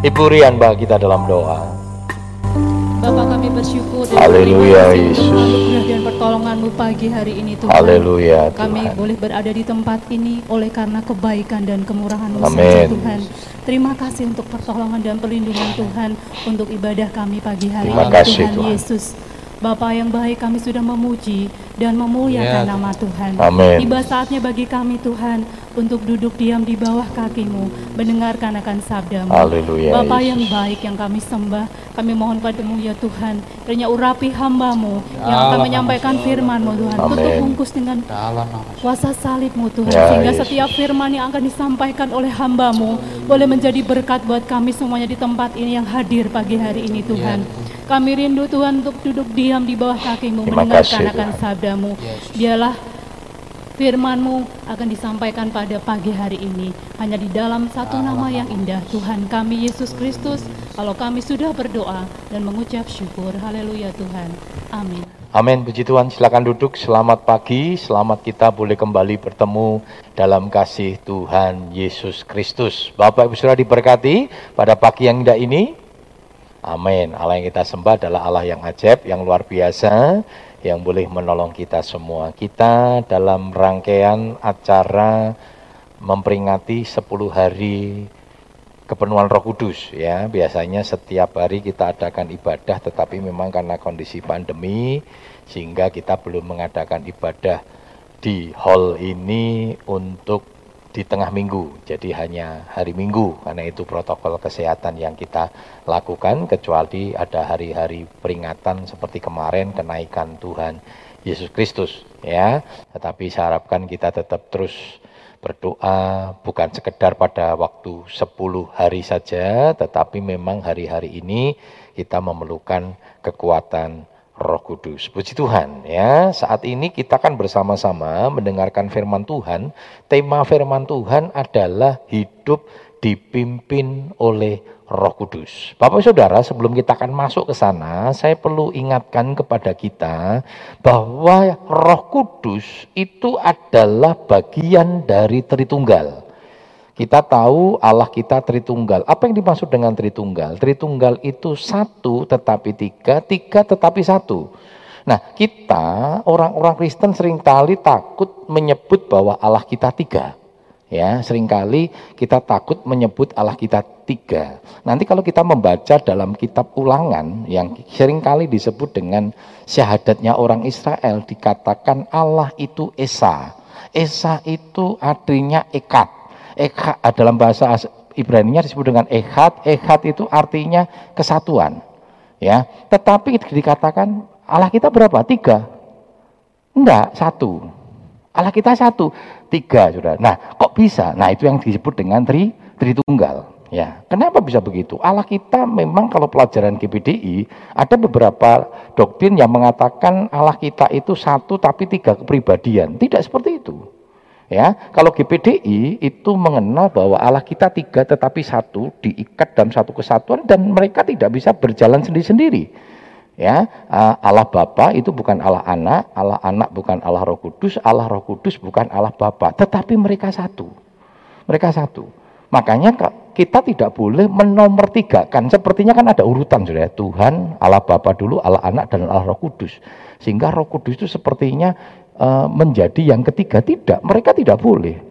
Ibu Rian bagi kita dalam doa. Bapak kami bersyukur dan Haleluya, Yesus. dan pertolonganmu pagi hari ini Tuhan. Haleluya Kami Tuhan. boleh berada di tempat ini oleh karena kebaikan dan kemurahan-Mu Amin. Tuhan. Terima kasih untuk pertolongan dan perlindungan Tuhan untuk ibadah kami pagi hari Terima ini kasih, Tuhan, Tuhan. Yesus. Bapa yang baik kami sudah memuji dan memuliakan Ya, nama Tuhan. Amin. Tiba saatnya bagi kami Tuhan untuk duduk diam di bawah kakimu mendengarkan akan sabdamu. Haleluya, Bapa yang baik yang kami sembah, kami mohon padamu ya Tuhan, kiranya urapi hambamu yang akan menyampaikan firman-Mu Tuhan. Amin. Tutup bungkus dengan kuasa salibmu Tuhan Ya, sehingga Yesus. setiap firman yang akan disampaikan oleh hambamu boleh menjadi berkat buat kami semuanya di tempat ini yang hadir pagi hari ini Tuhan kami rindu Tuhan untuk duduk diam di bawah kakimu Terima mendengarkan kasih, akan Tuhan. sabdamu biarlah firmanmu akan disampaikan pada pagi hari ini hanya di dalam satu nama yang indah Tuhan kami Yesus Kristus kalau kami sudah berdoa dan mengucap syukur haleluya Tuhan amin Amin, puji Tuhan. Silakan duduk. Selamat pagi. Selamat kita boleh kembali bertemu dalam kasih Tuhan Yesus Kristus. Bapak Ibu Saudara diberkati pada pagi yang indah ini. Amin. Allah yang kita sembah adalah Allah yang ajaib, yang luar biasa, yang boleh menolong kita semua. Kita dalam rangkaian acara memperingati 10 hari kepenuhan Roh Kudus ya. Biasanya setiap hari kita adakan ibadah tetapi memang karena kondisi pandemi sehingga kita belum mengadakan ibadah di hall ini untuk di tengah minggu. Jadi hanya hari Minggu karena itu protokol kesehatan yang kita lakukan kecuali ada hari-hari peringatan seperti kemarin kenaikan Tuhan Yesus Kristus ya. Tetapi saya harapkan kita tetap terus berdoa bukan sekedar pada waktu 10 hari saja, tetapi memang hari-hari ini kita memerlukan kekuatan Roh Kudus. Puji Tuhan ya. Saat ini kita kan bersama-sama mendengarkan firman Tuhan. Tema firman Tuhan adalah hidup dipimpin oleh Roh Kudus. Bapak Saudara, sebelum kita akan masuk ke sana, saya perlu ingatkan kepada kita bahwa Roh Kudus itu adalah bagian dari Tritunggal. Kita tahu Allah kita Tritunggal. Apa yang dimaksud dengan Tritunggal? Tritunggal itu satu tetapi tiga, tiga tetapi satu. Nah, kita orang-orang Kristen sering kali takut menyebut bahwa Allah kita tiga. Ya, sering kali kita takut menyebut Allah kita tiga. Nanti kalau kita membaca dalam kitab ulangan yang sering kali disebut dengan syahadatnya orang Israel dikatakan Allah itu Esa. Esa itu artinya ekat. Eka dalam bahasa As- Ibrani-nya disebut dengan ehad. Ehad itu artinya kesatuan. Ya, tetapi dikatakan Allah kita berapa? Tiga. Enggak, satu. Allah kita satu, tiga sudah. Nah, kok bisa? Nah, itu yang disebut dengan tri tritunggal. Ya, kenapa bisa begitu? Allah kita memang kalau pelajaran GPDI ada beberapa doktrin yang mengatakan Allah kita itu satu tapi tiga kepribadian. Tidak seperti itu. Ya, kalau GPDI itu mengenal bahwa Allah kita tiga tetapi satu diikat dalam satu kesatuan dan mereka tidak bisa berjalan sendiri-sendiri. Ya, Allah Bapa itu bukan Allah Anak, Allah Anak bukan Allah Roh Kudus, Allah Roh Kudus bukan Allah Bapa, tetapi mereka satu. Mereka satu. Makanya ka- kita tidak boleh menomortigakan. Sepertinya kan ada urutan sudah ya. Tuhan, Allah Bapa dulu, Allah Anak dan Allah Roh Kudus. Sehingga Roh Kudus itu sepertinya eh, menjadi yang ketiga tidak. Mereka tidak boleh.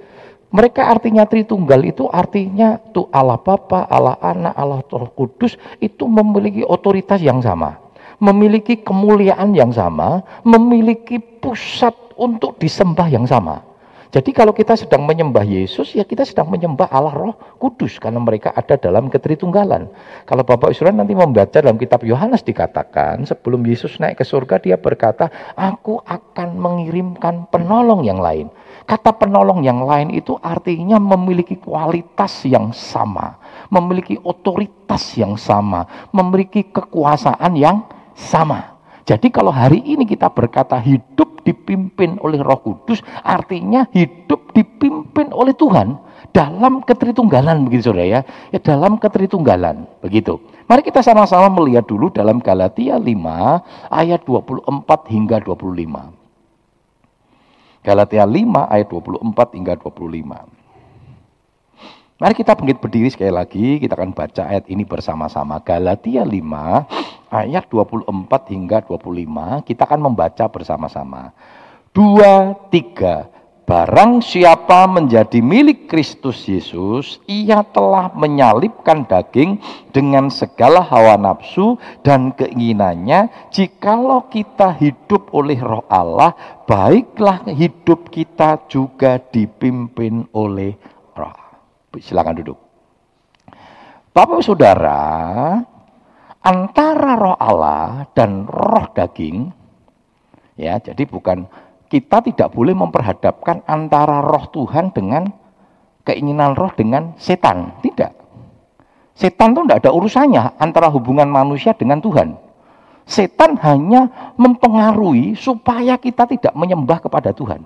Mereka artinya Tritunggal itu artinya tuh Allah Bapa, Allah Anak, Allah Roh Kudus itu memiliki otoritas yang sama, memiliki kemuliaan yang sama, memiliki pusat untuk disembah yang sama. Jadi kalau kita sedang menyembah Yesus, ya kita sedang menyembah Allah Roh Kudus karena mereka ada dalam ketritunggalan. Kalau Bapak Israel nanti membaca dalam kitab Yohanes dikatakan sebelum Yesus naik ke surga dia berkata, "Aku akan mengirimkan penolong yang lain." Kata penolong yang lain itu artinya memiliki kualitas yang sama, memiliki otoritas yang sama, memiliki kekuasaan yang sama. Jadi kalau hari ini kita berkata hidup dipimpin oleh Roh Kudus, artinya hidup dipimpin oleh Tuhan dalam ketritunggalan begitu Saudara ya. Ya dalam ketritunggalan begitu. Mari kita sama-sama melihat dulu dalam Galatia 5 ayat 24 hingga 25. Galatia 5 ayat 24 hingga 25. Mari kita bangkit berdiri sekali lagi, kita akan baca ayat ini bersama-sama. Galatia 5 ayat 24 hingga 25, kita akan membaca bersama-sama. Dua, tiga. Barang siapa menjadi milik Kristus Yesus, ia telah menyalibkan daging dengan segala hawa nafsu dan keinginannya. Jikalau kita hidup oleh roh Allah, baiklah hidup kita juga dipimpin oleh roh Silakan duduk. Bapak Saudara, antara roh Allah dan roh daging ya, jadi bukan kita tidak boleh memperhadapkan antara roh Tuhan dengan keinginan roh dengan setan, tidak. Setan itu tidak ada urusannya antara hubungan manusia dengan Tuhan. Setan hanya mempengaruhi supaya kita tidak menyembah kepada Tuhan.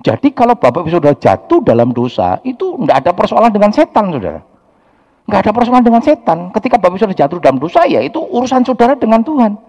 Jadi kalau Bapak sudah jatuh dalam dosa, itu tidak ada persoalan dengan setan, saudara. Nggak ada persoalan dengan setan. Ketika Bapak sudah jatuh dalam dosa, ya itu urusan saudara dengan Tuhan.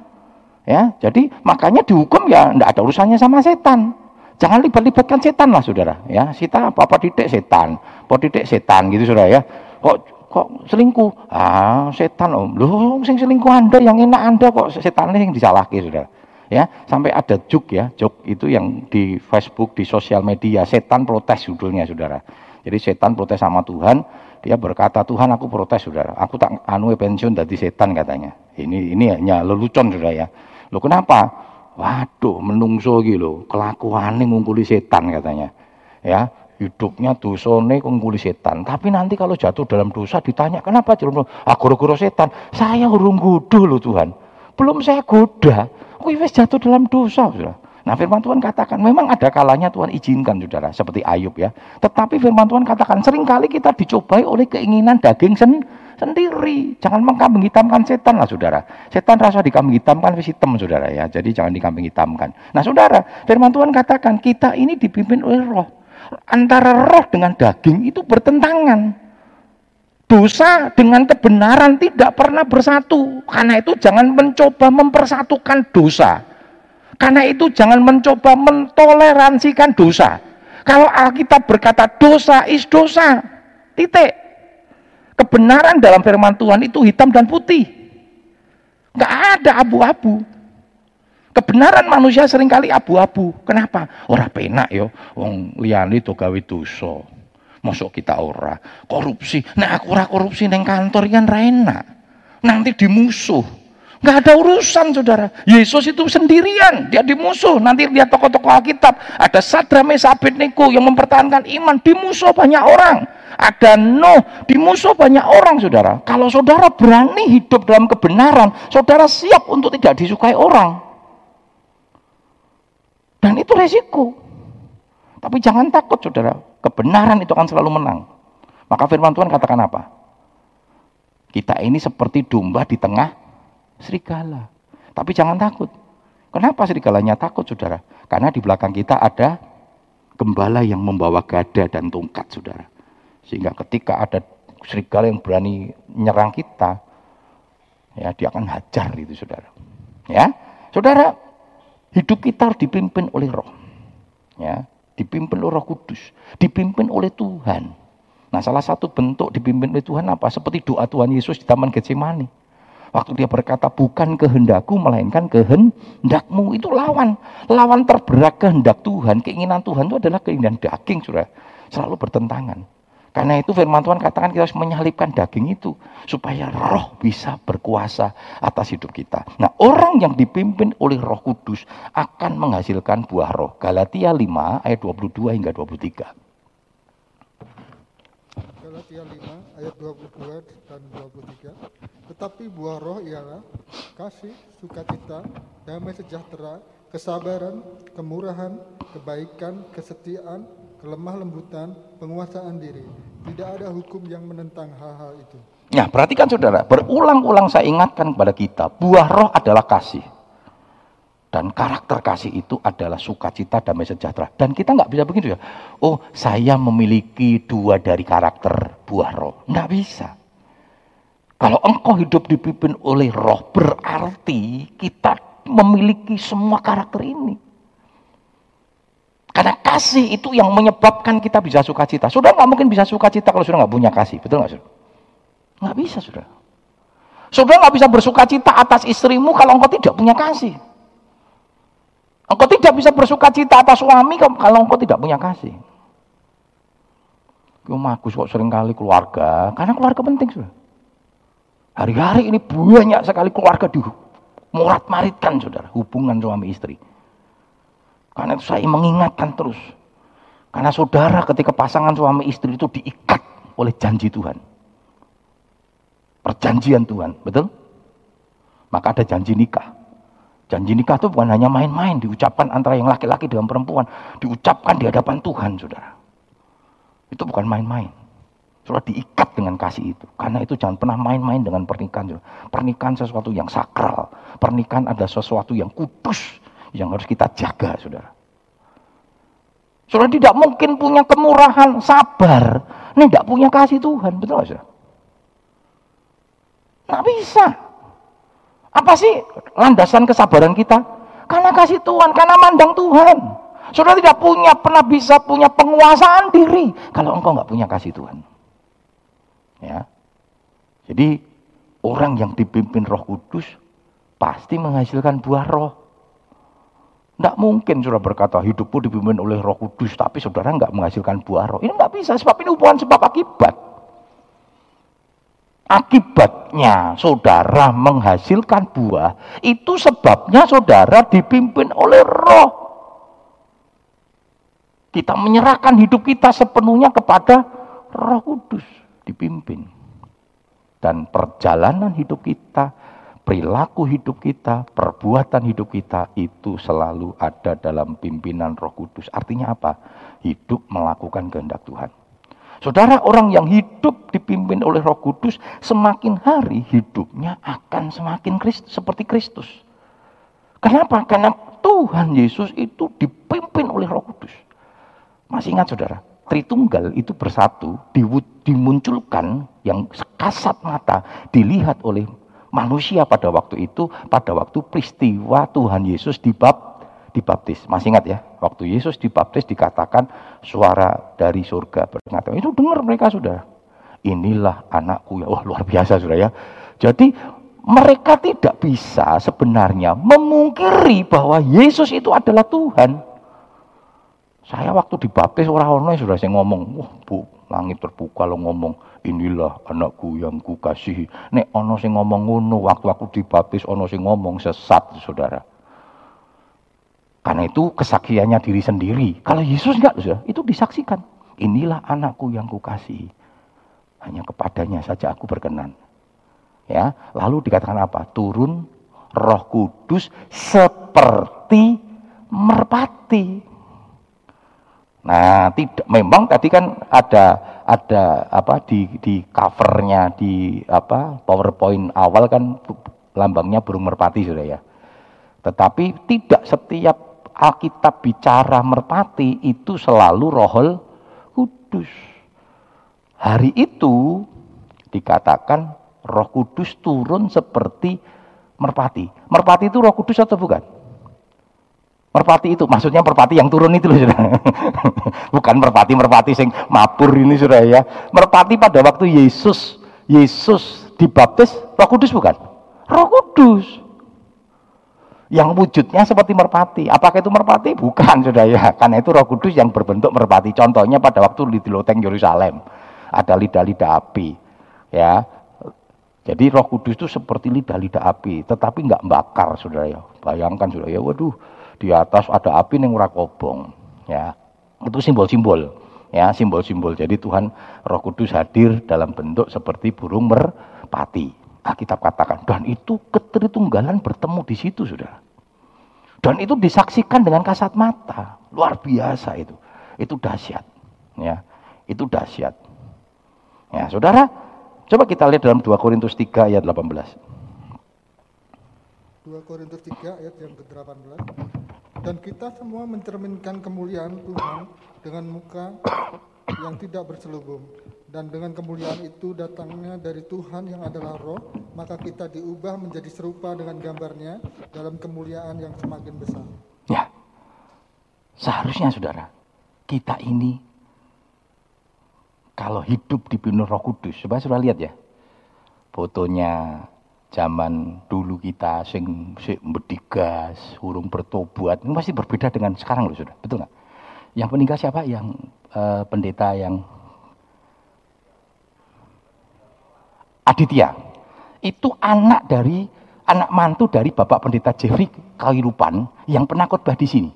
Ya, jadi makanya dihukum ya tidak ada urusannya sama setan. Jangan libat-libatkan setan lah, saudara. Ya, kita apa-apa titik setan, apa titik setan gitu, saudara ya. Kok kok selingkuh? Ah, setan om. Loh, sing selingkuh Anda yang enak Anda kok setannya yang disalahkan, saudara ya sampai ada juk ya juk itu yang di Facebook di sosial media setan protes judulnya saudara. Jadi setan protes sama Tuhan dia berkata Tuhan aku protes saudara. Aku tak anu pensiun dari setan katanya. Ini ini hanya lelucon saudara ya. Lo kenapa? Waduh menungso gitu kelakuan ngungkuli setan katanya. Ya hidupnya dosone ngungkuli setan. Tapi nanti kalau jatuh dalam dosa ditanya kenapa jatuh ah guru setan. Saya urung gudo loh Tuhan. Belum saya goda Kuwi wis jatuh dalam dosa, Saudara. Nah, firman Tuhan katakan memang ada kalanya Tuhan izinkan Saudara, seperti Ayub ya. Tetapi firman Tuhan katakan sering kali kita dicobai oleh keinginan daging sen sendiri. Jangan mengkambing hitamkan setan lah Saudara. Setan rasa dikambing hitamkan wis hitam Saudara ya. Jadi jangan dikambing hitamkan. Nah, Saudara, firman Tuhan katakan kita ini dipimpin oleh roh. Antara roh dengan daging itu bertentangan dosa dengan kebenaran tidak pernah bersatu. Karena itu jangan mencoba mempersatukan dosa. Karena itu jangan mencoba mentoleransikan dosa. Kalau Alkitab berkata dosa is dosa. Titik. Kebenaran dalam firman Tuhan itu hitam dan putih. Enggak ada abu-abu. Kebenaran manusia sering kali abu-abu. Kenapa? Orang penak yo, wong liyane to gawe dosa. Masuk kita ora korupsi. Nah aku ora korupsi neng kantor kan rena. Nanti dimusuh. Nggak ada urusan saudara. Yesus itu sendirian. Dia dimusuh. Nanti lihat tokoh-tokoh Alkitab. Ada Sadra Mesabit Niko yang mempertahankan iman. Dimusuh banyak orang. Ada Nuh. Dimusuh banyak orang saudara. Kalau saudara berani hidup dalam kebenaran. Saudara siap untuk tidak disukai orang. Dan itu resiko. Tapi jangan takut saudara, kebenaran itu akan selalu menang. Maka firman Tuhan katakan apa? Kita ini seperti domba di tengah serigala. Tapi jangan takut. Kenapa serigalanya takut saudara? Karena di belakang kita ada gembala yang membawa gada dan tongkat saudara. Sehingga ketika ada serigala yang berani nyerang kita, ya dia akan hajar itu saudara. Ya, saudara, hidup kita harus dipimpin oleh roh. Ya, dipimpin oleh Roh Kudus, dipimpin oleh Tuhan. Nah, salah satu bentuk dipimpin oleh Tuhan apa? Seperti doa Tuhan Yesus di Taman Getsemani. Waktu dia berkata, bukan kehendakku, melainkan kehendakmu. Itu lawan. Lawan terberat kehendak Tuhan. Keinginan Tuhan itu adalah keinginan daging, sudah Selalu bertentangan. Karena itu firman Tuhan katakan kita harus menyalipkan daging itu supaya roh bisa berkuasa atas hidup kita. Nah, orang yang dipimpin oleh Roh Kudus akan menghasilkan buah roh. Galatia 5 ayat 22 hingga 23. Galatia 5 ayat 22 dan 23. Tetapi buah roh ialah kasih, sukacita, damai sejahtera, kesabaran, kemurahan, kebaikan, kesetiaan, kelemah lembutan, penguasaan diri. Tidak ada hukum yang menentang hal-hal itu. Nah, perhatikan saudara, berulang-ulang saya ingatkan kepada kita, buah roh adalah kasih. Dan karakter kasih itu adalah sukacita, damai sejahtera. Dan kita nggak bisa begitu ya. Oh, saya memiliki dua dari karakter buah roh. Nggak bisa. Kalau engkau hidup dipimpin oleh roh, berarti kita memiliki semua karakter ini. Karena kasih itu yang menyebabkan kita bisa sukacita. Sudah nggak mungkin bisa sukacita kalau sudah nggak punya kasih, betul nggak sudah? Nggak bisa sudah. Sudah nggak bisa bersukacita atas istrimu kalau engkau tidak punya kasih. Engkau tidak bisa bersukacita atas suami kalau engkau tidak punya kasih. Yo magus kok sering kali keluarga, karena keluarga penting sudah. Hari-hari ini banyak sekali keluarga di murat maritkan saudara, hubungan suami istri. Karena itu saya mengingatkan terus. Karena saudara ketika pasangan suami istri itu diikat oleh janji Tuhan. Perjanjian Tuhan, betul? Maka ada janji nikah. Janji nikah itu bukan hanya main-main, diucapkan antara yang laki-laki dengan perempuan. Diucapkan di hadapan Tuhan, saudara. Itu bukan main-main. Saudara diikat dengan kasih itu. Karena itu jangan pernah main-main dengan pernikahan. Saudara. Pernikahan sesuatu yang sakral. Pernikahan adalah sesuatu yang kudus yang harus kita jaga, saudara. Saudara tidak mungkin punya kemurahan, sabar. Ini tidak punya kasih Tuhan, betul saudara? Nggak bisa. Apa sih landasan kesabaran kita? Karena kasih Tuhan, karena mandang Tuhan. Saudara tidak punya pernah bisa punya penguasaan diri kalau engkau nggak punya kasih Tuhan. Ya. Jadi orang yang dipimpin Roh Kudus pasti menghasilkan buah roh. Tidak mungkin saudara berkata hidupku dipimpin oleh roh kudus, tapi saudara nggak menghasilkan buah roh. Ini nggak bisa, sebab ini hubungan sebab akibat. Akibatnya saudara menghasilkan buah, itu sebabnya saudara dipimpin oleh roh. Kita menyerahkan hidup kita sepenuhnya kepada roh kudus, dipimpin. Dan perjalanan hidup kita perilaku hidup kita, perbuatan hidup kita itu selalu ada dalam pimpinan Roh Kudus. Artinya apa? Hidup melakukan kehendak Tuhan. Saudara, orang yang hidup dipimpin oleh Roh Kudus, semakin hari hidupnya akan semakin Kristus, seperti Kristus. Kenapa? Karena Tuhan Yesus itu dipimpin oleh Roh Kudus. Masih ingat saudara, Tritunggal itu bersatu, dimunculkan yang kasat mata, dilihat oleh manusia pada waktu itu, pada waktu peristiwa Tuhan Yesus dibab, dibaptis. Masih ingat ya, waktu Yesus dibaptis dikatakan suara dari surga berkata, itu dengar mereka sudah. Inilah anakku ya, wah luar biasa sudah ya. Jadi mereka tidak bisa sebenarnya memungkiri bahwa Yesus itu adalah Tuhan. Saya waktu dibaptis orang-orang sudah saya ngomong, wah bu, langit terbuka lo ngomong, inilah anakku yang ku kasih. Nek ono sing ngomong ngono waktu aku dibaptis ono sing ngomong sesat saudara. Karena itu kesaksiannya diri sendiri. Kalau Yesus enggak itu disaksikan. Inilah anakku yang ku kasih. Hanya kepadanya saja aku berkenan. Ya, lalu dikatakan apa? Turun Roh Kudus seperti merpati. Nah, tidak memang tadi kan ada ada apa di di covernya di apa PowerPoint awal kan lambangnya burung merpati sudah ya. Tetapi tidak setiap Alkitab bicara merpati itu selalu rohol kudus. Hari itu dikatakan roh kudus turun seperti merpati. Merpati itu roh kudus atau bukan? Merpati itu, maksudnya merpati yang turun itu loh sudah. Bukan merpati merpati sing mabur ini sudah ya. Merpati pada waktu Yesus Yesus dibaptis Roh Kudus bukan? Roh Kudus. Yang wujudnya seperti merpati. Apakah itu merpati? Bukan sudah ya. Karena itu Roh Kudus yang berbentuk merpati. Contohnya pada waktu di loteng Yerusalem ada lidah-lidah api. Ya, jadi roh kudus itu seperti lidah-lidah api, tetapi nggak bakar, saudara ya. Bayangkan, saudara ya, waduh, di atas ada api yang ora kobong ya. Itu simbol-simbol ya simbol-simbol. Jadi Tuhan Roh Kudus hadir dalam bentuk seperti burung merpati. Alkitab katakan dan itu ketritunggalan bertemu di situ sudah dan itu disaksikan dengan kasat mata. Luar biasa itu. Itu dahsyat ya. Itu dahsyat. Ya saudara coba kita lihat dalam 2 Korintus 3 ayat 18 2 Korintus 3 ayat yang ke-18 dan kita semua mencerminkan kemuliaan Tuhan dengan muka yang tidak berselubung dan dengan kemuliaan itu datangnya dari Tuhan yang adalah roh maka kita diubah menjadi serupa dengan gambarnya dalam kemuliaan yang semakin besar ya Seharusnya saudara, kita ini kalau hidup di pimpin roh kudus, coba saudara lihat ya. Fotonya zaman dulu kita sing sing bedigas, urung bertobat, ini pasti berbeda dengan sekarang loh sudah, betul nggak? Yang meninggal siapa? Yang uh, pendeta yang Aditya. Itu anak dari anak mantu dari Bapak Pendeta Jeffrey Kairupan yang pernah khotbah di sini.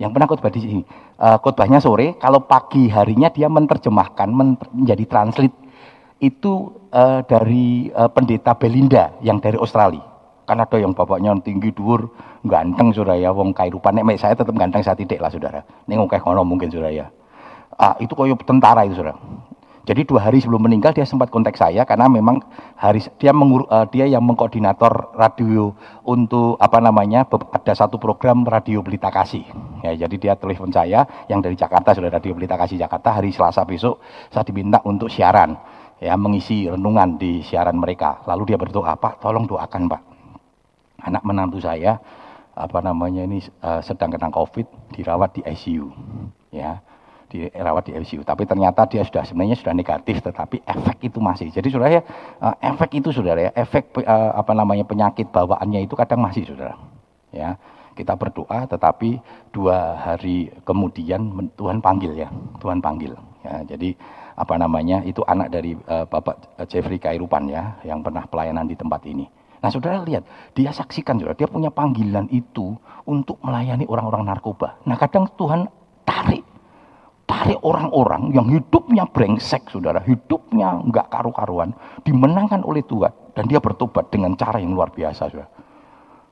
Yang pernah khotbah di sini. Uh, khotbahnya sore, kalau pagi harinya dia menerjemahkan menjadi translate itu uh, dari uh, pendeta Belinda yang dari Australia. Kan ada yang bapaknya tinggi dur, ganteng saudara ya, wong kairupan. Nek saya tetap ganteng saya tidak lah saudara. Ini ngokeh kono mungkin saudara ya. Ah, itu koyo tentara itu saudara. Jadi dua hari sebelum meninggal dia sempat kontak saya karena memang hari dia mengur, uh, dia yang mengkoordinator radio untuk apa namanya ada satu program radio Pelita Kasih. Ya, jadi dia telepon saya yang dari Jakarta sudah radio Pelita Kasih Jakarta hari Selasa besok saya diminta untuk siaran ya mengisi renungan di siaran mereka. Lalu dia berdoa, "Pak, tolong doakan, Pak. Anak menantu saya apa namanya ini uh, sedang kena Covid dirawat di ICU." Ya dirawat di ICU. Tapi ternyata dia sudah sebenarnya sudah negatif, tetapi efek itu masih. Jadi saudara ya, uh, efek itu saudara ya, efek uh, apa namanya penyakit bawaannya itu kadang masih saudara. Ya, kita berdoa, tetapi dua hari kemudian Tuhan panggil ya, Tuhan panggil. Ya, jadi apa namanya itu anak dari uh, Bapak Jeffrey Kairupan ya, yang pernah pelayanan di tempat ini. Nah saudara lihat, dia saksikan saudara, dia punya panggilan itu untuk melayani orang-orang narkoba. Nah kadang Tuhan tarik tarik orang-orang yang hidupnya brengsek, saudara, hidupnya nggak karu-karuan, dimenangkan oleh Tuhan dan dia bertobat dengan cara yang luar biasa, saudara.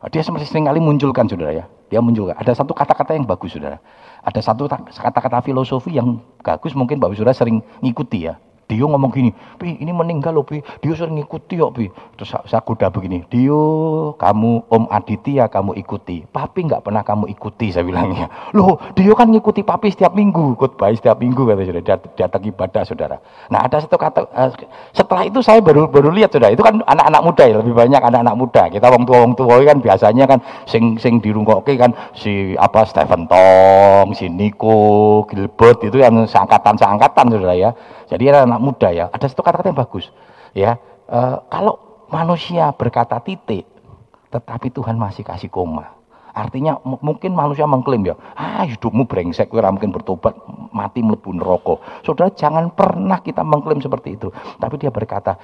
Nah, dia sering kali munculkan, saudara ya. Dia munculkan. Ada satu kata-kata yang bagus, saudara. Ada satu kata-kata filosofi yang bagus, mungkin bapak saudara sering ngikuti ya. Dio ngomong gini, Pi ini meninggal loh Pi, Dio sering ngikuti yuk Pi. Terus saya kuda begini, Dio kamu Om Aditya kamu ikuti, Papi nggak pernah kamu ikuti saya bilangnya. Loh Dio kan ngikuti Papi setiap minggu, bayi setiap minggu kata saudara, datang ibadah saudara. Nah ada satu kata, uh, setelah itu saya baru baru lihat saudara, itu kan anak-anak muda ya, lebih banyak anak-anak muda. Kita wong tua wong tua kan biasanya kan sing sing dirungkoke kan si apa Stephen Tong, si Nico, Gilbert itu yang seangkatan seangkatan saudara ya. Jadi anak muda ya, ada satu kata-kata yang bagus. Ya, e, kalau manusia berkata titik, tetapi Tuhan masih kasih koma. Artinya mungkin manusia mengklaim ya, ah hidupmu brengsek, kira mungkin bertobat, mati melebu neraka. Saudara jangan pernah kita mengklaim seperti itu. Tapi dia berkata,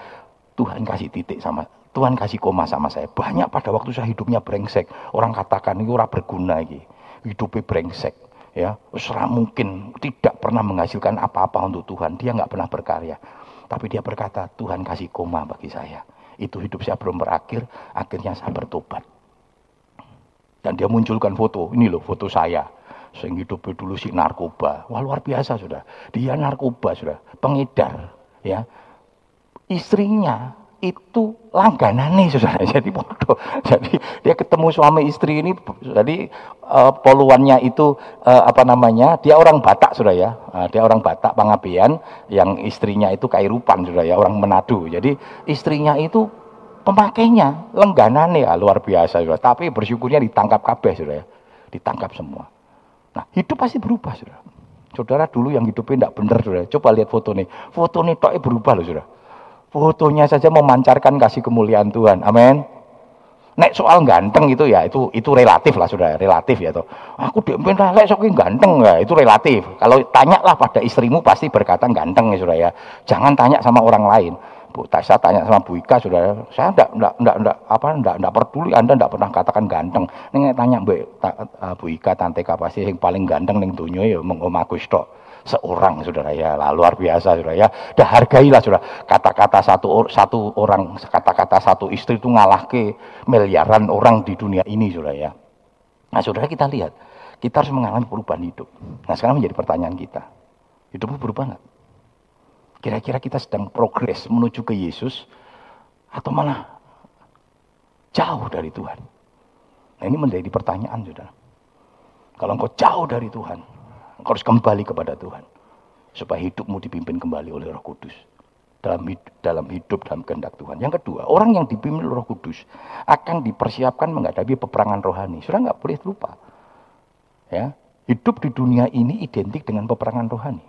Tuhan kasih titik sama Tuhan kasih koma sama saya. Banyak pada waktu saya hidupnya brengsek. Orang katakan ini orang berguna ini. Hidupnya brengsek ya serah mungkin tidak pernah menghasilkan apa-apa untuk Tuhan. Dia nggak pernah berkarya. Tapi dia berkata Tuhan kasih koma bagi saya. Itu hidup saya belum berakhir akhirnya saya bertobat. Dan dia munculkan foto ini loh foto saya. Sing hidup dulu si narkoba. Wah luar biasa sudah. Dia narkoba sudah. Pengedar ya. Istrinya itu langganan nih saudara. Jadi bodoh. Jadi dia ketemu suami istri ini jadi uh, poluannya itu uh, apa namanya dia orang Batak sudah ya. Uh, dia orang Batak Pangabean yang istrinya itu Kairupan sudah ya orang Manado. Jadi istrinya itu pemakainya lengganan ya luar biasa sudah tapi bersyukurnya ditangkap kabeh sudah ya. Ditangkap semua. Nah hidup pasti berubah sudah saudara dulu yang hidupnya tidak benar sudah coba lihat foto nih. Foto nih berubah loh sudah Fotonya saja memancarkan kasih kemuliaan Tuhan. Amin. Nek soal ganteng itu ya itu itu relatif lah sudah relatif ya toh. Aku diempin lek sok ganteng ya itu relatif. Kalau tanya lah pada istrimu pasti berkata ganteng ya sudah ya. Jangan tanya sama orang lain. Bu, saya tanya sama Bu Ika sudah, saya enggak enggak enggak, enggak apa enggak enggak peduli Anda enggak pernah katakan ganteng. Ning tanya uh, Bu Ika tante pasti yang paling ganteng ning donya ya mung Agus tok seorang saudara ya. Lah, luar biasa saudara ya. Dah hargailah saudara. Kata-kata satu satu orang kata-kata satu istri itu ngalah ke miliaran orang di dunia ini saudara ya. Nah saudara kita lihat. Kita harus mengalami perubahan hidup. Nah sekarang menjadi pertanyaan kita. Hidupmu berubah nggak? Kira-kira kita sedang progres menuju ke Yesus atau malah jauh dari Tuhan? Nah ini menjadi pertanyaan saudara. Kalau engkau jauh dari Tuhan harus kembali kepada Tuhan. Supaya hidupmu dipimpin kembali oleh roh kudus. Dalam hidup, dalam hidup, dalam kehendak Tuhan. Yang kedua, orang yang dipimpin oleh roh kudus akan dipersiapkan menghadapi peperangan rohani. Sudah nggak boleh lupa. Ya, Hidup di dunia ini identik dengan peperangan rohani.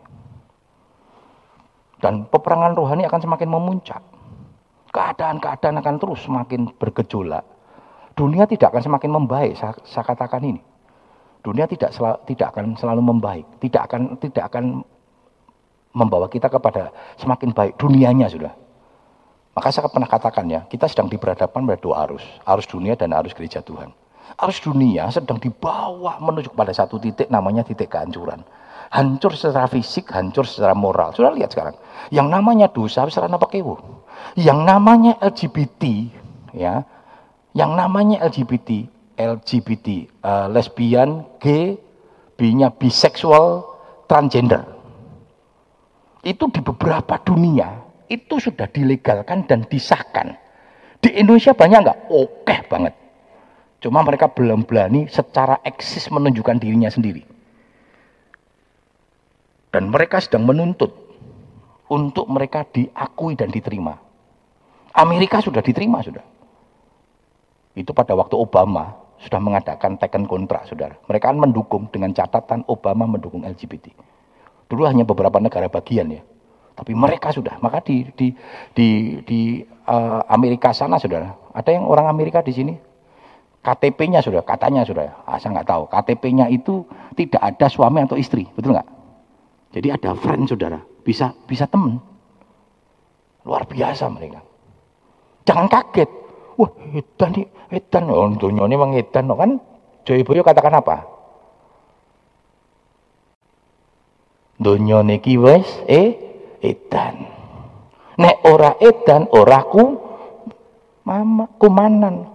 Dan peperangan rohani akan semakin memuncak. Keadaan-keadaan akan terus semakin bergejolak. Dunia tidak akan semakin membaik, saya, saya katakan ini. Dunia tidak sel, tidak akan selalu membaik, tidak akan tidak akan membawa kita kepada semakin baik dunianya sudah. Maka saya pernah katakan ya, kita sedang diberhadapan pada dua arus, arus dunia dan arus gereja Tuhan. Arus dunia sedang dibawa menuju pada satu titik namanya titik kehancuran. Hancur secara fisik, hancur secara moral. Sudah lihat sekarang. Yang namanya dosa, secara apa kewo. Yang namanya LGBT, ya, yang namanya LGBT, LGBT, uh, eh, lesbian, gay, B-nya biseksual, transgender. Itu di beberapa dunia itu sudah dilegalkan dan disahkan. Di Indonesia banyak nggak? Oke banget. Cuma mereka belum berani secara eksis menunjukkan dirinya sendiri. Dan mereka sedang menuntut untuk mereka diakui dan diterima. Amerika sudah diterima, sudah. Itu pada waktu Obama sudah mengadakan taken kontrak, saudara. Mereka kan mendukung dengan catatan Obama mendukung LGBT. Dulu hanya beberapa negara bagian ya. Tapi mereka sudah. Maka di di di, di uh, Amerika sana, saudara. Ada yang orang Amerika di sini? KTP-nya sudah, katanya sudah, ah, saya nggak tahu. KTP-nya itu tidak ada suami atau istri, betul nggak? Jadi ada friend saudara, bisa bisa temen. Luar biasa mereka. Jangan kaget. Wah, edan nih, edan. Oh, dunia ini memang edan, kan? Joy Boyo katakan apa? Dunia niki wes, eh, edan. Nek ora edan, ora ku mama kumanan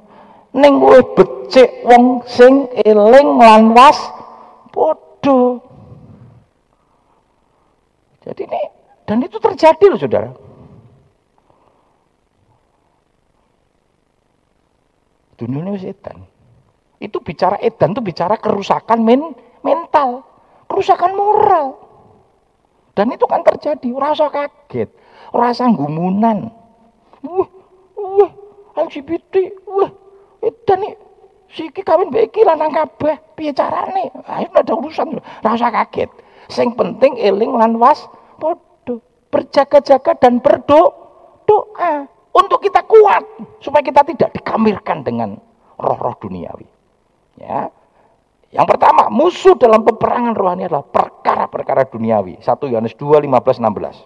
ning kowe becik wong sing eling lan was padha. Jadi ini dan itu terjadi loh Saudara. Dunia ini edan. Itu bicara edan itu bicara kerusakan men mental, kerusakan moral. Dan itu kan terjadi, rasa kaget, rasa gumunan. Wah, wah, LGBT, wah, dan nih siki kawin mbek iki lanang kabeh. Piye carane? Ayo ada urusan. Rasa kaget. Sing penting eling lan was padha. Berjaga-jaga dan berdoa untuk kita kuat supaya kita tidak dikamirkan dengan roh-roh duniawi. Ya. Yang pertama, musuh dalam peperangan rohani adalah perkara-perkara duniawi. 1 Yohanes 2, 15, 16.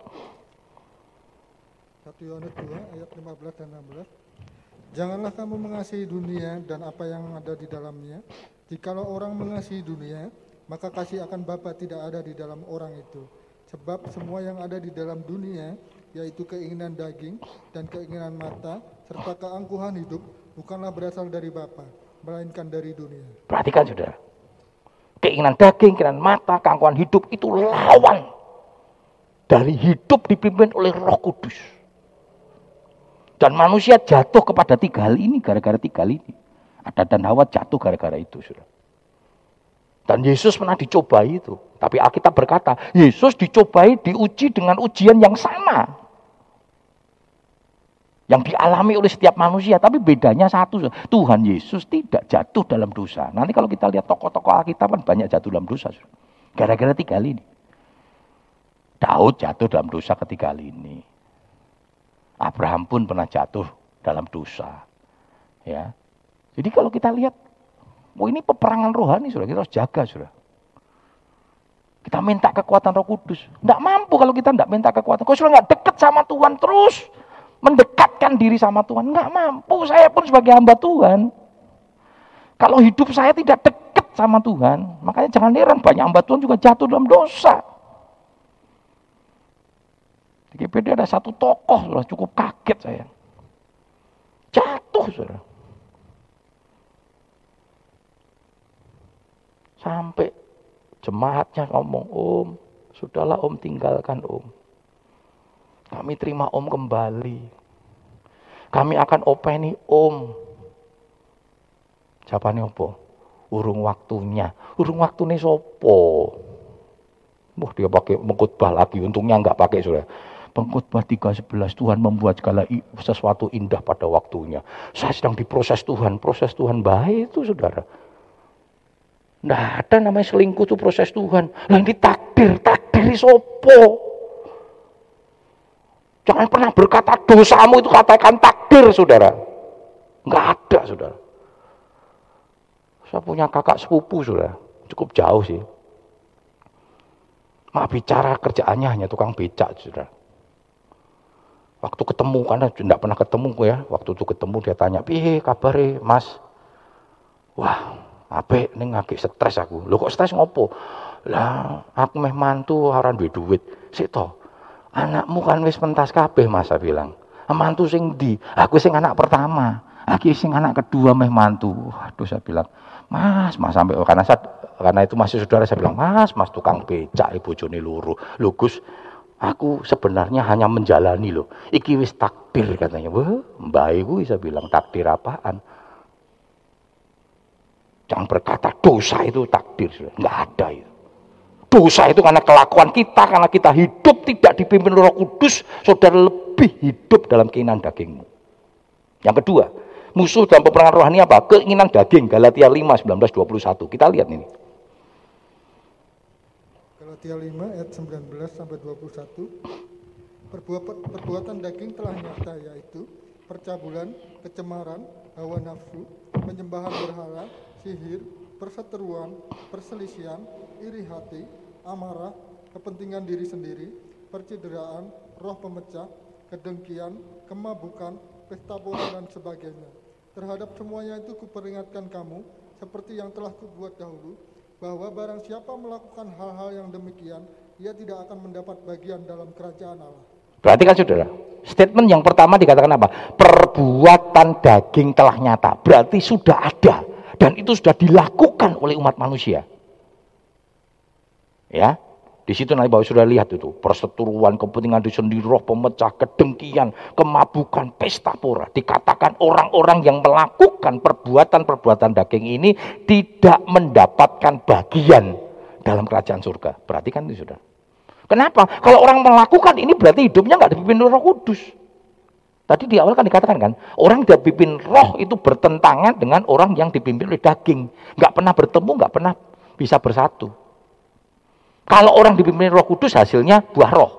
1 Yohanes 2 ayat 15 dan 16. Janganlah kamu mengasihi dunia dan apa yang ada di dalamnya. Jikalau orang mengasihi dunia, maka kasih akan Bapa tidak ada di dalam orang itu. Sebab semua yang ada di dalam dunia, yaitu keinginan daging dan keinginan mata, serta keangkuhan hidup, bukanlah berasal dari Bapa, melainkan dari dunia. Perhatikan saudara. Keinginan daging, keinginan mata, keangkuhan hidup itu lawan dari hidup dipimpin oleh roh kudus. Dan manusia jatuh kepada tiga hal ini gara-gara tiga hal ini. Ada dan Hawa jatuh gara-gara itu, sudah. Dan Yesus pernah dicobai itu. Tapi Alkitab berkata, Yesus dicobai, diuji dengan ujian yang sama. Yang dialami oleh setiap manusia. Tapi bedanya satu, Tuhan Yesus tidak jatuh dalam dosa. Nanti kalau kita lihat tokoh-tokoh Alkitab kan banyak jatuh dalam dosa. Gara-gara tiga hal ini. Daud jatuh dalam dosa ketiga kali ini. Abraham pun pernah jatuh dalam dosa. Ya. Jadi kalau kita lihat, oh ini peperangan rohani sudah kita harus jaga sudah. Kita minta kekuatan Roh Kudus. Tidak mampu kalau kita tidak minta kekuatan. Kalau sudah nggak dekat sama Tuhan terus mendekatkan diri sama Tuhan, nggak mampu. Saya pun sebagai hamba Tuhan. Kalau hidup saya tidak dekat sama Tuhan, makanya jangan heran banyak hamba Tuhan juga jatuh dalam dosa. Di GPD ada satu tokoh, loh, cukup kaget saya. Jatuh, saudara. Sampai jemaatnya ngomong, Om, sudahlah Om tinggalkan Om. Kami terima Om kembali. Kami akan openi Om. nih apa? Urung waktunya. Urung waktu nih sopo. Wah dia pakai mengkutbah lagi. Untungnya nggak pakai sudah. Pengkhotbah 3.11 Tuhan membuat segala sesuatu indah pada waktunya. Saya sedang diproses Tuhan, proses Tuhan baik itu saudara. Nah, ada namanya selingkuh itu proses Tuhan. Lah ini takdir, takdir sopo. Jangan pernah berkata dosamu itu katakan takdir, saudara. Enggak ada, saudara. Saya punya kakak sepupu, saudara. Cukup jauh sih. Mak bicara kerjaannya hanya tukang becak, saudara. Waktu ketemu, karena tidak pernah ketemu ya. Waktu itu ketemu dia tanya, piye kabare mas? Wah, apa ini ngaki stres aku. Lo kok stres ngopo? Lah, aku meh mantu orang duit duit. Sik to. Anakmu kan wis pentas kabeh Mas bilang. Mantu sing di? Aku sing anak pertama. Aku sing anak kedua meh mantu. Aduh saya bilang, Mas, Mas sampai karena saya, karena itu masih saudara saya bilang, Mas, Mas tukang becak ibu Joni luru. Lugus, aku sebenarnya hanya menjalani loh. Iki wis takdir katanya. Wah, mbak ibu saya bilang takdir apaan? Jangan berkata dosa itu takdir, nggak ada itu. Dosa itu karena kelakuan kita, karena kita hidup tidak dipimpin Roh Kudus, saudara lebih hidup dalam keinginan dagingmu. Yang kedua, musuh dalam peperangan rohani apa? Keinginan daging, Galatia 5, 19, 21. Kita lihat ini. Galatia 5 ayat 19 sampai 21. Perbuatan, perbuatan daging telah nyata yaitu percabulan, kecemaran, hawa nafsu, penyembahan berhala, sihir, perseteruan, perselisihan, iri hati, amarah, kepentingan diri sendiri, percideraan, roh pemecah, kedengkian, kemabukan, pesta pora dan sebagainya. Terhadap semuanya itu kuperingatkan kamu, seperti yang telah kubuat dahulu, bahwa barang siapa melakukan hal-hal yang demikian, ia tidak akan mendapat bagian dalam kerajaan Allah. Berarti kan saudara, statement yang pertama dikatakan apa? Perbuatan daging telah nyata. Berarti sudah ada dan itu sudah dilakukan oleh umat manusia. Ya, di situ nanti Bapak sudah lihat itu perseteruan, kepentingan di sendiri, roh pemecah, kedengkian, kemabukan, pesta pora. Dikatakan orang-orang yang melakukan perbuatan-perbuatan daging ini tidak mendapatkan bagian dalam kerajaan surga. Berarti kan itu sudah. Kenapa? Kalau orang melakukan ini berarti hidupnya nggak dipimpin Roh Kudus. Tadi di awal kan dikatakan kan, orang yang dipimpin roh itu bertentangan dengan orang yang dipimpin oleh daging. Nggak pernah bertemu, nggak pernah bisa bersatu. Kalau orang dipimpin roh kudus hasilnya buah roh.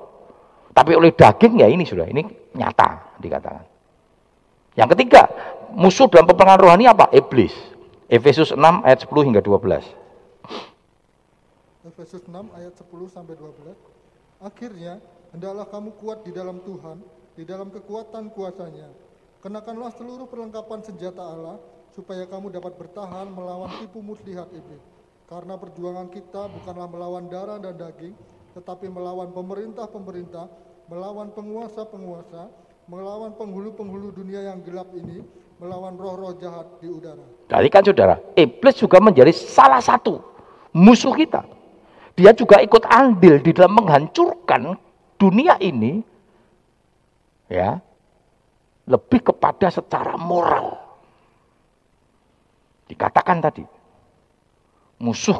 Tapi oleh daging ya ini sudah, ini nyata dikatakan. Yang ketiga, musuh dalam peperangan rohani apa? Iblis. Efesus 6 ayat 10 hingga 12. Efesus 6 ayat 10 sampai 12. Akhirnya, hendaklah kamu kuat di dalam Tuhan di dalam kekuatan kuasanya. Kenakanlah seluruh perlengkapan senjata Allah, supaya kamu dapat bertahan melawan tipu muslihat iblis. Karena perjuangan kita bukanlah melawan darah dan daging, tetapi melawan pemerintah-pemerintah, melawan penguasa-penguasa, melawan penghulu-penghulu dunia yang gelap ini, melawan roh-roh jahat di udara. Jadi kan saudara, iblis juga menjadi salah satu musuh kita. Dia juga ikut andil di dalam menghancurkan dunia ini ya lebih kepada secara moral. Dikatakan tadi, musuh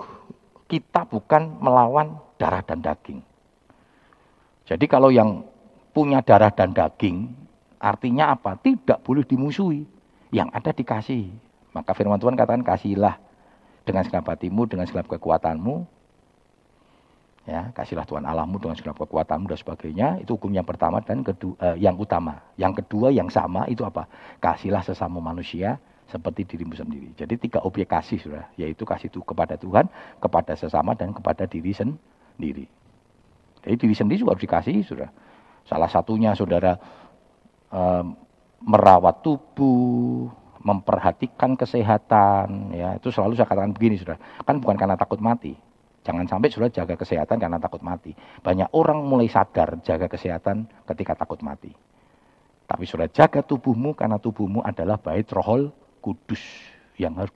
kita bukan melawan darah dan daging. Jadi kalau yang punya darah dan daging, artinya apa? Tidak boleh dimusuhi. Yang ada dikasih. Maka firman Tuhan katakan kasihlah dengan segenap hatimu, dengan segenap kekuatanmu, ya kasihlah Tuhan Allahmu dengan segala kekuatanmu dan sebagainya. Itu hukum yang pertama dan kedua eh, yang utama. Yang kedua yang sama itu apa? Kasihlah sesama manusia seperti dirimu sendiri. Jadi tiga objek kasih sudah yaitu kasih itu kepada Tuhan kepada sesama dan kepada diri sendiri. Jadi diri sendiri juga harus dikasih sudah. Salah satunya saudara eh, merawat tubuh memperhatikan kesehatan ya. Itu selalu saya katakan begini sudah. Kan bukan karena takut mati Jangan sampai sudah jaga kesehatan karena takut mati. Banyak orang mulai sadar jaga kesehatan ketika takut mati. Tapi sudah jaga tubuhmu karena tubuhmu adalah bait rohol kudus yang harus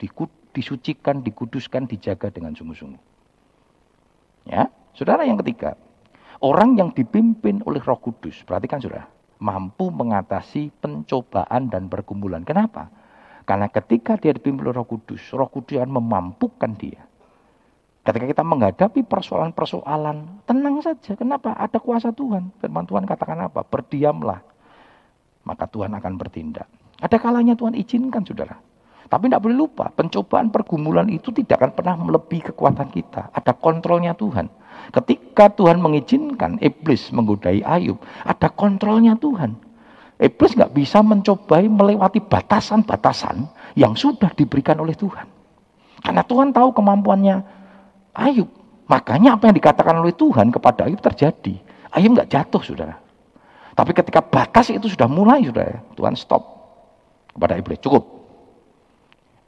disucikan, dikuduskan, dijaga dengan sungguh-sungguh. Ya, saudara yang ketiga, orang yang dipimpin oleh Roh Kudus, perhatikan sudah, mampu mengatasi pencobaan dan pergumulan. Kenapa? Karena ketika dia dipimpin oleh Roh Kudus, Roh Kudus akan memampukan dia Ketika kita menghadapi persoalan-persoalan, tenang saja. Kenapa? Ada kuasa Tuhan. Firman Tuhan katakan apa? Berdiamlah. Maka Tuhan akan bertindak. Ada kalanya Tuhan izinkan, saudara. Tapi tidak boleh lupa, pencobaan pergumulan itu tidak akan pernah melebihi kekuatan kita. Ada kontrolnya Tuhan. Ketika Tuhan mengizinkan iblis menggodai Ayub, ada kontrolnya Tuhan. Iblis nggak bisa mencobai melewati batasan-batasan yang sudah diberikan oleh Tuhan. Karena Tuhan tahu kemampuannya Ayub. Makanya apa yang dikatakan oleh Tuhan kepada Ayub terjadi. Ayub nggak jatuh, saudara. Tapi ketika batas itu sudah mulai, saudara, Tuhan stop kepada iblis. Cukup.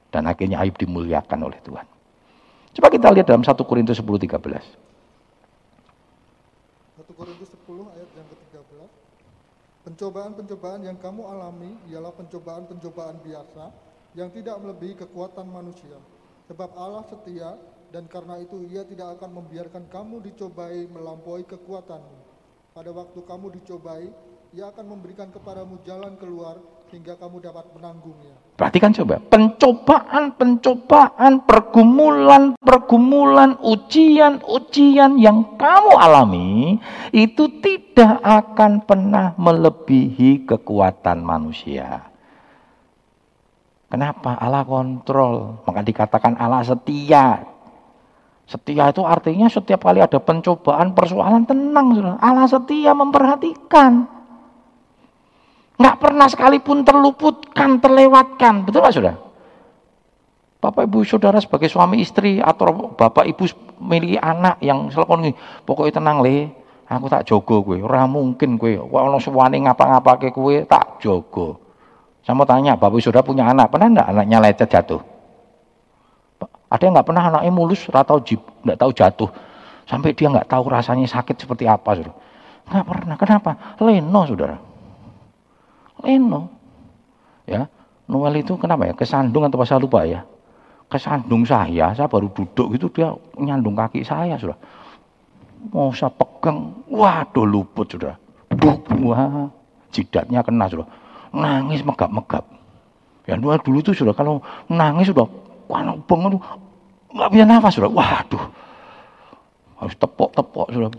Dan akhirnya Ayub dimuliakan oleh Tuhan. Coba kita lihat dalam 1 Korintus 10 13. 1 Korintus 10 ayat yang ke-13. Pencobaan-pencobaan yang kamu alami ialah pencobaan-pencobaan biasa yang tidak melebihi kekuatan manusia. Sebab Allah setia dan karena itu ia tidak akan membiarkan kamu dicobai melampaui kekuatanmu. Pada waktu kamu dicobai, ia akan memberikan kepadamu jalan keluar hingga kamu dapat menanggungnya. Perhatikan coba, pencobaan-pencobaan, pergumulan-pergumulan, ujian-ujian yang kamu alami itu tidak akan pernah melebihi kekuatan manusia. Kenapa? Allah kontrol. Maka dikatakan Allah setia. Setia itu artinya setiap kali ada pencobaan, persoalan tenang. Allah setia memperhatikan. Nggak pernah sekalipun terluputkan, terlewatkan. Betul nggak sudah? Bapak ibu saudara sebagai suami istri atau bapak ibu milih anak yang selalu ini, pokoknya tenang le, aku tak jogo gue, ora mungkin gue, ono suwani ngapa-ngapa ke gue tak jogo. Saya mau tanya, bapak ibu saudara punya anak, pernah enggak anaknya lecet jatuh? Ada yang nggak pernah anaknya mulus, atau jib, nggak tahu jatuh, sampai dia nggak tahu rasanya sakit seperti apa, saudara. Nggak pernah. Kenapa? Leno, saudara. Leno. Ya, Noel itu kenapa ya? Kesandung atau saya lupa ya? Kesandung saya, saya baru duduk itu dia nyandung kaki saya sudah. Mau saya pegang, waduh luput sudah. Wah, jidatnya kena sudah. Nangis megap-megap. Ya Noel dulu itu sudah kalau nangis sudah panas banget nggak bisa nafas sudah. Waduh. Harus tepok-tepok sudah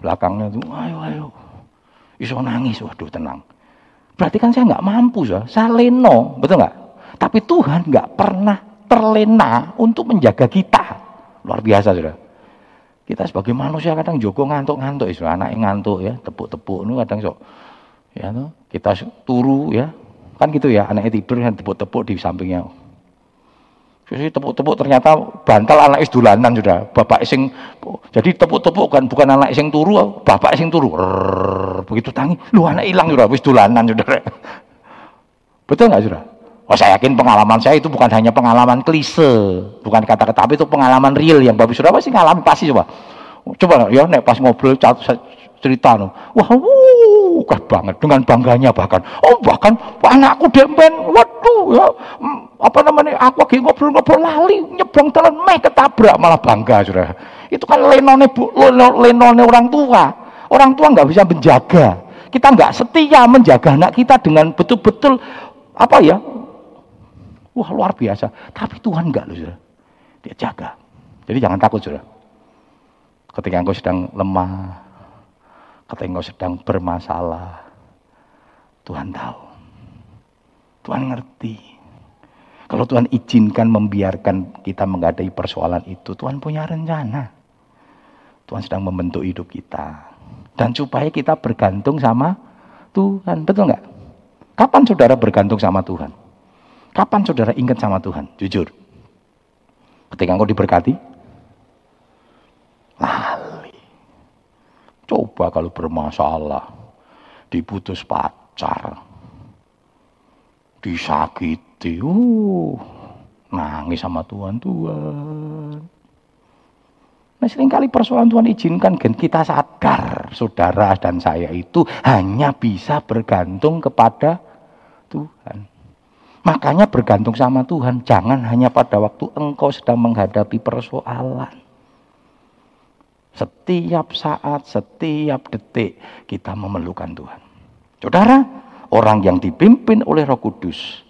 belakangnya tuh. Ayo ayo. Iso nangis, waduh tenang. Berarti kan saya nggak mampu, ya. saya leno, betul nggak? Tapi Tuhan nggak pernah terlena untuk menjaga kita. Luar biasa, sudah. Kita sebagai manusia kadang jogo ngantuk-ngantuk, istilah anak yang ngantuk ya, tepuk-tepuk, nu kadang sok, ya, no, kita turu ya, kan gitu ya, anaknya tidur kan tepuk-tepuk di sampingnya. Jadi tepuk-tepuk ternyata bantal anak is dolanan sudah. Bapak sing jadi tepuk-tepuk kan bukan anak sing turu, bapak sing turu. Rrr, begitu tangi, lu anak hilang sudah, wis dolanan sudah. Betul nggak sudah? Oh saya yakin pengalaman saya itu bukan hanya pengalaman klise, bukan kata-kata, tapi itu pengalaman real yang bapak sudah pasti ngalami pasti coba. Coba ya nek pas ngobrol cerita no. Wah, wuh, banget dengan bangganya bahkan. Oh, bahkan anakku dempen, waduh ya apa namanya aku lagi ngobrol-ngobrol lali nyebrang jalan meh ketabrak malah bangga sudah itu kan lenone bu lenone orang tua. Orang tua nggak bisa menjaga. Kita nggak setia menjaga anak kita dengan betul-betul apa ya wah luar biasa. Tapi Tuhan nggak loh sudah dia jaga. Jadi jangan takut sudah ketika engkau sedang lemah ketika engkau sedang bermasalah Tuhan tahu Tuhan ngerti kalau Tuhan izinkan membiarkan kita menghadapi persoalan itu, Tuhan punya rencana. Tuhan sedang membentuk hidup kita. Dan supaya kita bergantung sama Tuhan. Betul nggak? Kapan saudara bergantung sama Tuhan? Kapan saudara ingat sama Tuhan? Jujur. Ketika engkau diberkati? Lali. Coba kalau bermasalah. Diputus pacar. Disakiti. Uh, nangis sama Tuhan, Tuhan. Nah sering kali persoalan Tuhan izinkan dan kita sadar saudara dan saya itu hanya bisa bergantung kepada Tuhan. Makanya bergantung sama Tuhan jangan hanya pada waktu engkau sedang menghadapi persoalan. Setiap saat, setiap detik kita memerlukan Tuhan. Saudara, orang yang dipimpin oleh Roh Kudus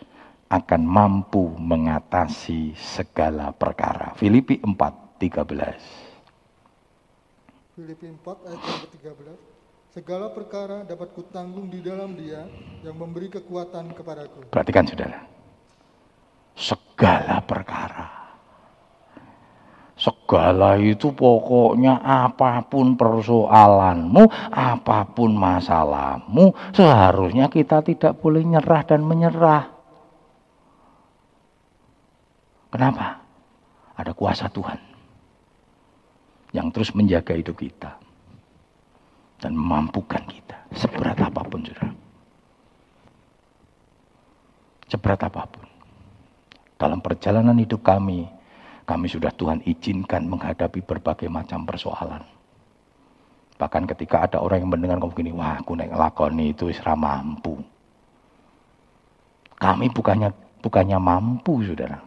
akan mampu mengatasi segala perkara. Filipi 4, 13. Filipi 4 ayat yang ke-13. Segala perkara dapat kutanggung di dalam dia yang memberi kekuatan kepadaku. Perhatikan saudara. segala perkara. Segala itu pokoknya apa pun persoalanmu, apa pun masalahmu, seharusnya kita tidak boleh nyerah dan menyerah. Kenapa? Ada kuasa Tuhan yang terus menjaga hidup kita dan memampukan kita seberat apa pun sudah. Seberat apa pun. Dalam perjalanan hidup kami, kami sudah Tuhan izinkan menghadapi berbagai macam persoalan. Bahkan ketika ada orang yang mendengar kamu gini, wah aku naik lakoni itu isra mampu. Kami bukannya bukannya mampu, saudara.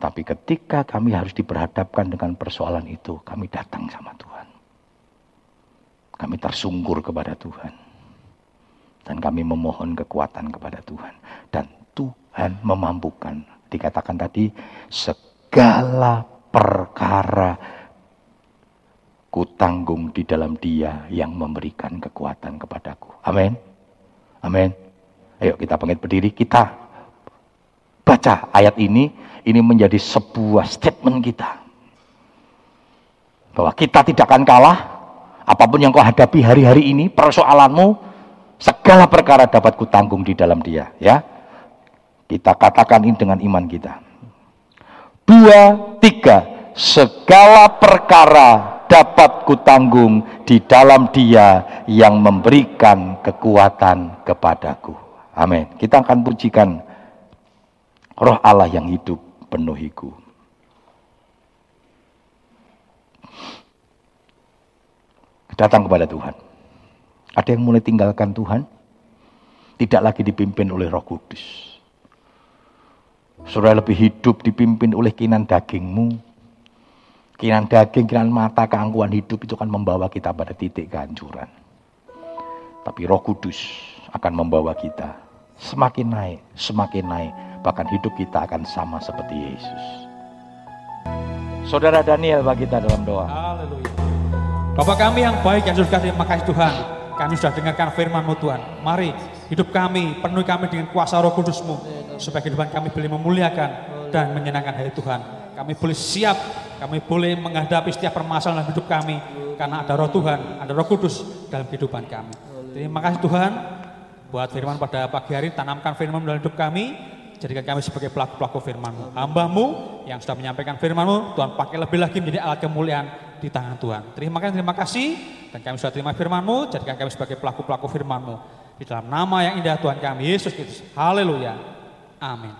Tapi ketika kami harus diperhadapkan dengan persoalan itu, kami datang sama Tuhan. Kami tersungkur kepada Tuhan. Dan kami memohon kekuatan kepada Tuhan. Dan Tuhan memampukan. Dikatakan tadi, segala perkara kutanggung di dalam dia yang memberikan kekuatan kepadaku. Amin. Amin. Ayo kita bangkit berdiri, kita baca ayat ini, ini menjadi sebuah statement kita. Bahwa kita tidak akan kalah, apa pun yang kau hadapi hari-hari ini, persoalanmu, segala perkara dapat kutanggung di dalam dia. Ya, Kita katakan ini dengan iman kita dua, tiga. Segala perkara dapat kutanggung di dalam dia yang memberikan kekuatan kepadaku. Amin. Kita akan pujikan roh Allah yang hidup penuhiku. Datang kepada Tuhan. Ada yang mulai tinggalkan Tuhan? Tidak lagi dipimpin oleh roh kudus Saudara lebih hidup dipimpin oleh kinan dagingmu. Kinan daging, kinan mata, keangkuhan hidup itu akan membawa kita pada titik kehancuran. Tapi roh kudus akan membawa kita semakin naik, semakin naik. Bahkan hidup kita akan sama seperti Yesus. Saudara Daniel bagi kita dalam doa. Haleluya. Bapak kami yang baik yang sudah terima kasih Tuhan. Kami sudah dengarkan firman-Mu Tuhan. Mari hidup kami, penuhi kami dengan kuasa roh kudus-Mu supaya kehidupan kami boleh memuliakan dan menyenangkan hati Tuhan. Kami boleh siap, kami boleh menghadapi setiap permasalahan hidup kami karena ada roh Tuhan, ada roh kudus dalam kehidupan kami. Terima kasih Tuhan buat firman pada pagi hari, tanamkan firman dalam hidup kami, jadikan kami sebagai pelaku-pelaku firman-Mu. Hambamu yang sudah menyampaikan firman-Mu, Tuhan pakai lebih lagi menjadi alat kemuliaan di tangan Tuhan. Terima kasih, terima kasih, dan kami sudah terima firman-Mu, jadikan kami sebagai pelaku-pelaku firman-Mu. Di dalam nama yang indah Tuhan kami, Yesus Kristus. Haleluya. Amin.